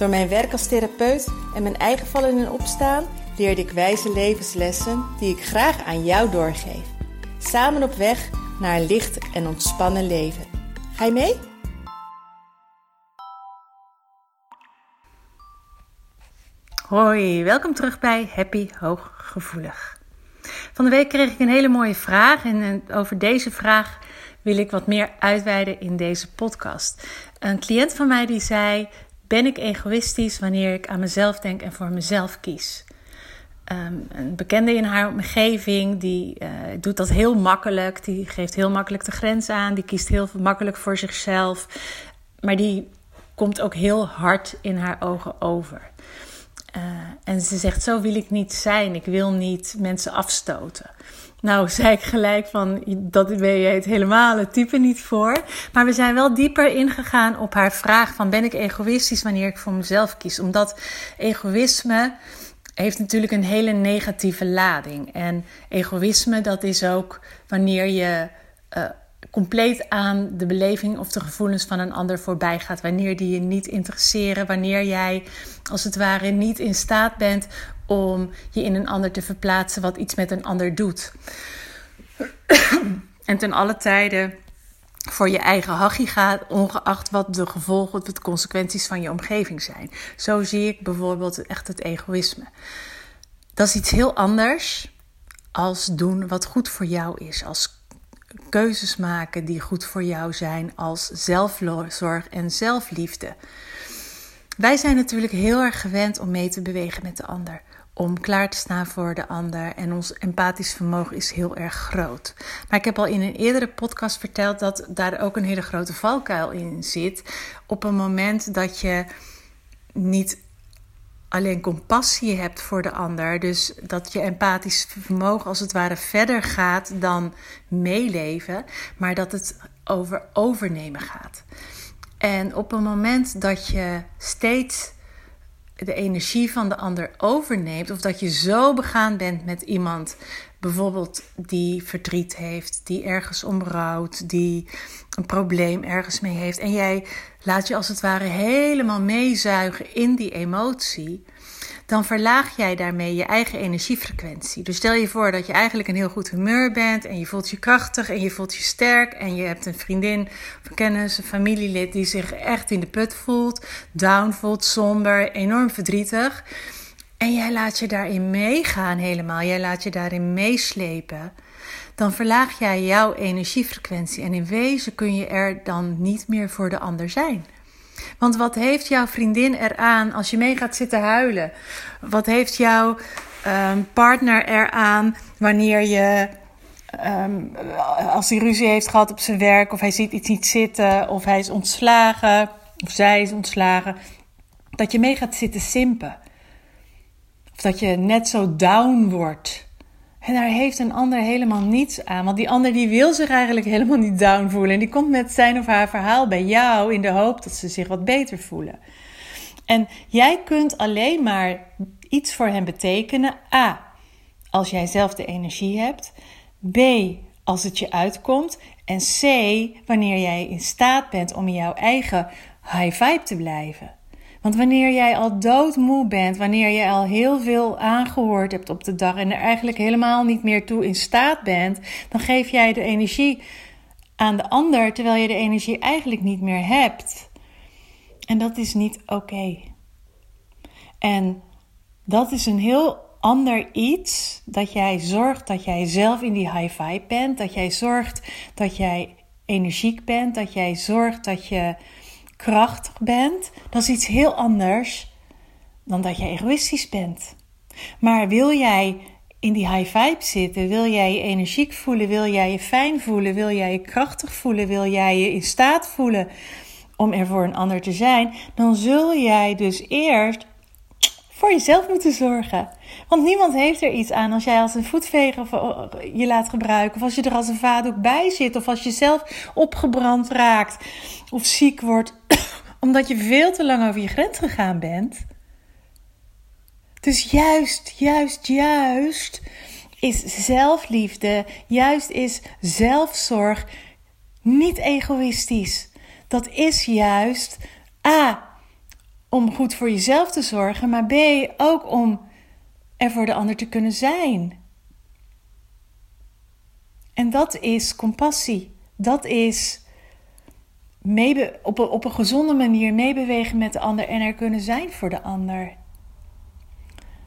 Door mijn werk als therapeut en mijn eigen vallen en opstaan leerde ik wijze levenslessen die ik graag aan jou doorgeef. Samen op weg naar een licht en ontspannen leven. Ga je mee? Hoi, welkom terug bij Happy Hooggevoelig. Van de week kreeg ik een hele mooie vraag en over deze vraag wil ik wat meer uitweiden in deze podcast. Een cliënt van mij die zei: Ben ik egoïstisch wanneer ik aan mezelf denk en voor mezelf kies? Ehm, een bekende in haar omgeving die uh, doet dat heel makkelijk. Die geeft heel makkelijk de grens aan. Die kiest heel makkelijk voor zichzelf. Maar die komt ook heel hard in haar ogen over. Uh, en ze zegt: Zo wil ik niet zijn. Ik wil niet mensen afstoten. Nou, zei ik gelijk van, dat ben je het helemaal het type niet voor. Maar we zijn wel dieper ingegaan op haar vraag van, ben ik egoïstisch wanneer ik voor mezelf kies? Omdat egoïsme heeft natuurlijk een hele negatieve lading. En egoïsme, dat is ook wanneer je uh, compleet aan de beleving of de gevoelens van een ander voorbij gaat. Wanneer die je niet interesseren. Wanneer jij als het ware niet in staat bent om je in een ander te verplaatsen wat iets met een ander doet. en ten alle tijden voor je eigen hachie gaat, ongeacht wat de gevolgen of de consequenties van je omgeving zijn. Zo zie ik bijvoorbeeld echt het egoïsme. Dat is iets heel anders als doen wat goed voor jou is, als keuzes maken die goed voor jou zijn, als zelfzorg en zelfliefde. Wij zijn natuurlijk heel erg gewend om mee te bewegen met de ander om klaar te staan voor de ander. En ons empathisch vermogen is heel erg groot. Maar ik heb al in een eerdere podcast verteld dat daar ook een hele grote valkuil in zit. Op een moment dat je niet alleen compassie hebt voor de ander, dus dat je empathisch vermogen als het ware verder gaat dan meeleven, maar dat het over overnemen gaat. En op een moment dat je steeds de energie van de ander overneemt. Of dat je zo begaan bent met iemand, bijvoorbeeld die verdriet heeft, die ergens om rouwt, die een probleem ergens mee heeft. En jij laat je als het ware helemaal meezuigen in die emotie dan verlaag jij daarmee je eigen energiefrequentie. Dus stel je voor dat je eigenlijk een heel goed humeur bent en je voelt je krachtig en je voelt je sterk en je hebt een vriendin een kennis, een familielid die zich echt in de put voelt, down voelt, somber, enorm verdrietig. En jij laat je daarin meegaan helemaal, jij laat je daarin meeslepen. Dan verlaag jij jouw energiefrequentie en in wezen kun je er dan niet meer voor de ander zijn. Want wat heeft jouw vriendin eraan als je mee gaat zitten huilen? Wat heeft jouw um, partner eraan wanneer je. Um, als hij ruzie heeft gehad op zijn werk, of hij ziet iets niet zitten, of hij is ontslagen, of zij is ontslagen, dat je mee gaat zitten simpen. Of dat je net zo down wordt. En daar heeft een ander helemaal niets aan. Want die ander die wil zich eigenlijk helemaal niet down voelen. En die komt met zijn of haar verhaal bij jou in de hoop dat ze zich wat beter voelen. En jij kunt alleen maar iets voor hen betekenen. A. Als jij zelf de energie hebt. B. Als het je uitkomt. En C. Wanneer jij in staat bent om in jouw eigen high vibe te blijven. Want wanneer jij al doodmoe bent, wanneer je al heel veel aangehoord hebt op de dag en er eigenlijk helemaal niet meer toe in staat bent, dan geef jij de energie aan de ander terwijl je de energie eigenlijk niet meer hebt. En dat is niet oké. En dat is een heel ander iets dat jij zorgt dat jij zelf in die high vibe bent, dat jij zorgt dat jij energiek bent, dat jij zorgt dat je krachtig bent, dat is iets heel anders dan dat je egoïstisch bent. Maar wil jij in die high vibe zitten, wil jij je energiek voelen, wil jij je fijn voelen, wil jij je krachtig voelen, wil jij je in staat voelen om er voor een ander te zijn, dan zul jij dus eerst voor jezelf moeten zorgen. Want niemand heeft er iets aan als jij als een voetveger je laat gebruiken. Of als je er als een vaatdoek bij zit. Of als je zelf opgebrand raakt. Of ziek wordt. Omdat je veel te lang over je grens gegaan bent. Dus juist, juist, juist is zelfliefde. Juist is zelfzorg niet egoïstisch. Dat is juist A. Om goed voor jezelf te zorgen, maar B. Ook om er voor de ander te kunnen zijn. En dat is compassie. Dat is mee, op, een, op een gezonde manier meebewegen met de ander en er kunnen zijn voor de ander.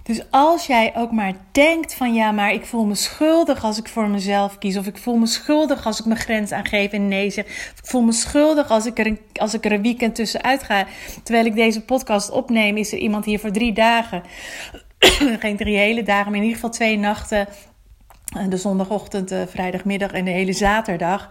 Dus als jij ook maar denkt van ja, maar ik voel me schuldig als ik voor mezelf kies. Of ik voel me schuldig als ik mijn grens aangeef en nee zeg. Of ik voel me schuldig als ik, er als ik er een weekend tussenuit ga. Terwijl ik deze podcast opneem, is er iemand hier voor drie dagen. Geen drie hele dagen, maar in ieder geval twee nachten. De zondagochtend, de vrijdagmiddag en de hele zaterdag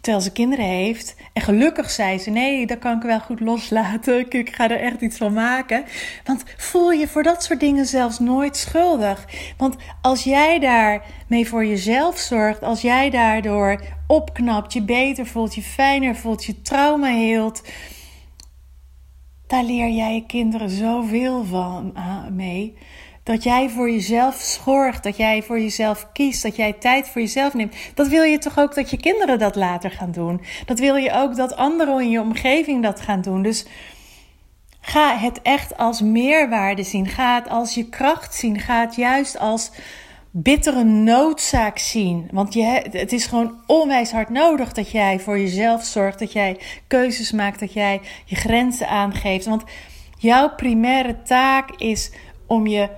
terwijl ze kinderen heeft. En gelukkig zei ze: Nee, dat kan ik wel goed loslaten. Ik ga er echt iets van maken. Want voel je voor dat soort dingen zelfs nooit schuldig. Want als jij daarmee voor jezelf zorgt, als jij daardoor opknapt, je beter voelt, je fijner voelt, je trauma heelt. Daar leer jij je kinderen zoveel van uh, mee. Dat jij voor jezelf zorgt, dat jij voor jezelf kiest, dat jij tijd voor jezelf neemt. Dat wil je toch ook dat je kinderen dat later gaan doen? Dat wil je ook dat anderen in je omgeving dat gaan doen. Dus ga het echt als meerwaarde zien. Ga het als je kracht zien. Ga het juist als bittere noodzaak zien. Want je, het is gewoon onwijs hard nodig dat jij voor jezelf zorgt. Dat jij keuzes maakt. Dat jij je grenzen aangeeft. Want jouw primaire taak is om je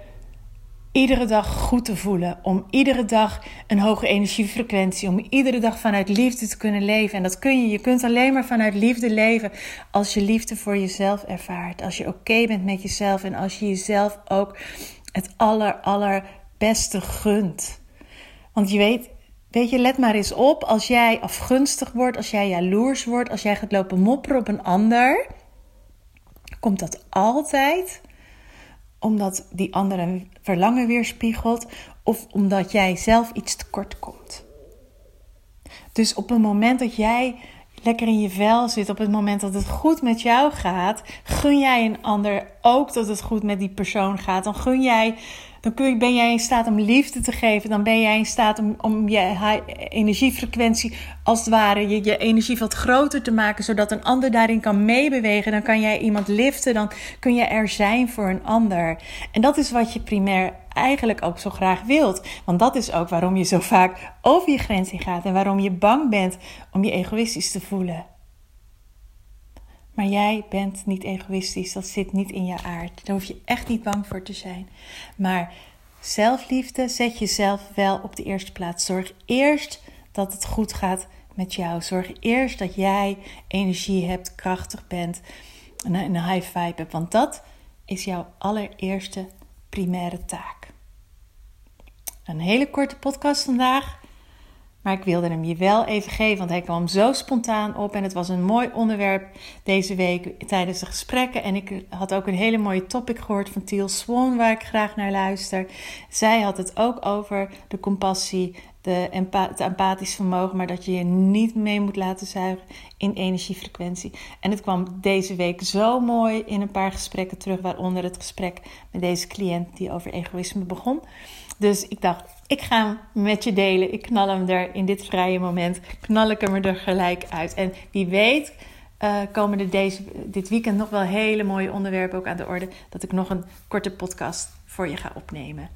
iedere dag goed te voelen. Om iedere dag een hoge energiefrequentie. Om iedere dag vanuit liefde te kunnen leven. En dat kun je. Je kunt alleen maar vanuit liefde leven. Als je liefde voor jezelf ervaart. Als je oké bent met jezelf. En als je jezelf ook het aller, allerbeste gunt. Want je weet. Weet je, let maar eens op. Als jij afgunstig wordt. Als jij jaloers wordt. Als jij gaat lopen mopperen op een ander. Komt dat altijd omdat die andere een verlangen weerspiegelt of omdat jij zelf iets tekort komt. Dus op het moment dat jij lekker in je vel zit, op het moment dat het goed met jou gaat, gun jij een ander ook dat het goed met die persoon gaat. Dan gun jij dan kun je, ben jij in staat om liefde te geven. Dan ben jij in staat om, om je energiefrequentie, als het ware, je, je energie wat groter te maken, zodat een ander daarin kan meebewegen. Dan kan jij iemand liften, dan kun je er zijn voor een ander. En dat is wat je primair eigenlijk ook zo graag wilt. Want dat is ook waarom je zo vaak over je grens heen gaat en waarom je bang bent om je egoïstisch te voelen. Maar jij bent niet egoïstisch. Dat zit niet in je aard. Daar hoef je echt niet bang voor te zijn. Maar zelfliefde zet jezelf wel op de eerste plaats. Zorg eerst dat het goed gaat met jou. Zorg eerst dat jij energie hebt, krachtig bent en een high vibe hebt. Want dat is jouw allereerste primaire taak. Een hele korte podcast vandaag. Maar ik wilde hem je wel even geven, want hij kwam zo spontaan op. En het was een mooi onderwerp deze week tijdens de gesprekken. En ik had ook een hele mooie topic gehoord van Thiel Swan, waar ik graag naar luister. Zij had het ook over de compassie, de het empathisch vermogen, maar dat je je niet mee moet laten zuigen in energiefrequentie. En het kwam deze week zo mooi in een paar gesprekken terug, waaronder het gesprek met deze cliënt die over egoïsme begon. Dus ik dacht, ik ga hem met je delen. Ik knal hem er in dit vrije moment. Knal ik hem er gelijk uit. En wie weet uh, komen er deze, dit weekend nog wel hele mooie onderwerpen ook aan de orde. Dat ik nog een korte podcast voor je ga opnemen.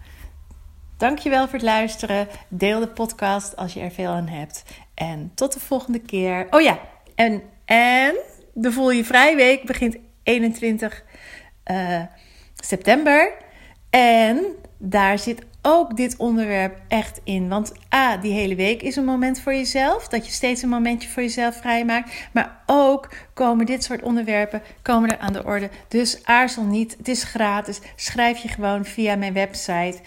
Dankjewel voor het luisteren. Deel de podcast als je er veel aan hebt. En tot de volgende keer. Oh ja, en, en de Voel Je Vrij Week begint 21 uh, eh, september. En daar zit ook dit onderwerp echt in. Want A, die hele week is een moment voor jezelf. Dat je steeds een momentje voor jezelf vrijmaakt. Maar ook komen dit soort onderwerpen komen er aan de orde. Dus aarzel niet. Het is gratis. Schrijf je gewoon via mijn website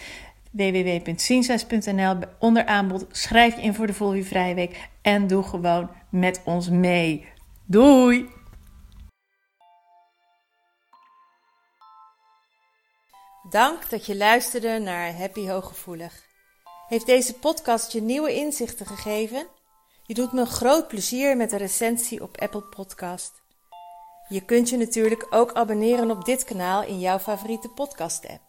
www.ziensles.nl onder aanbod. Schrijf je in voor de Voel Vrijweek. En doe gewoon met ons mee. Doei! Dank dat je luisterde naar Happy Hooggevoelig. Heeft deze podcast je nieuwe inzichten gegeven? Je doet me groot plezier met een recensie op Apple Podcast. Je kunt je natuurlijk ook abonneren op dit kanaal in jouw favoriete podcast-app.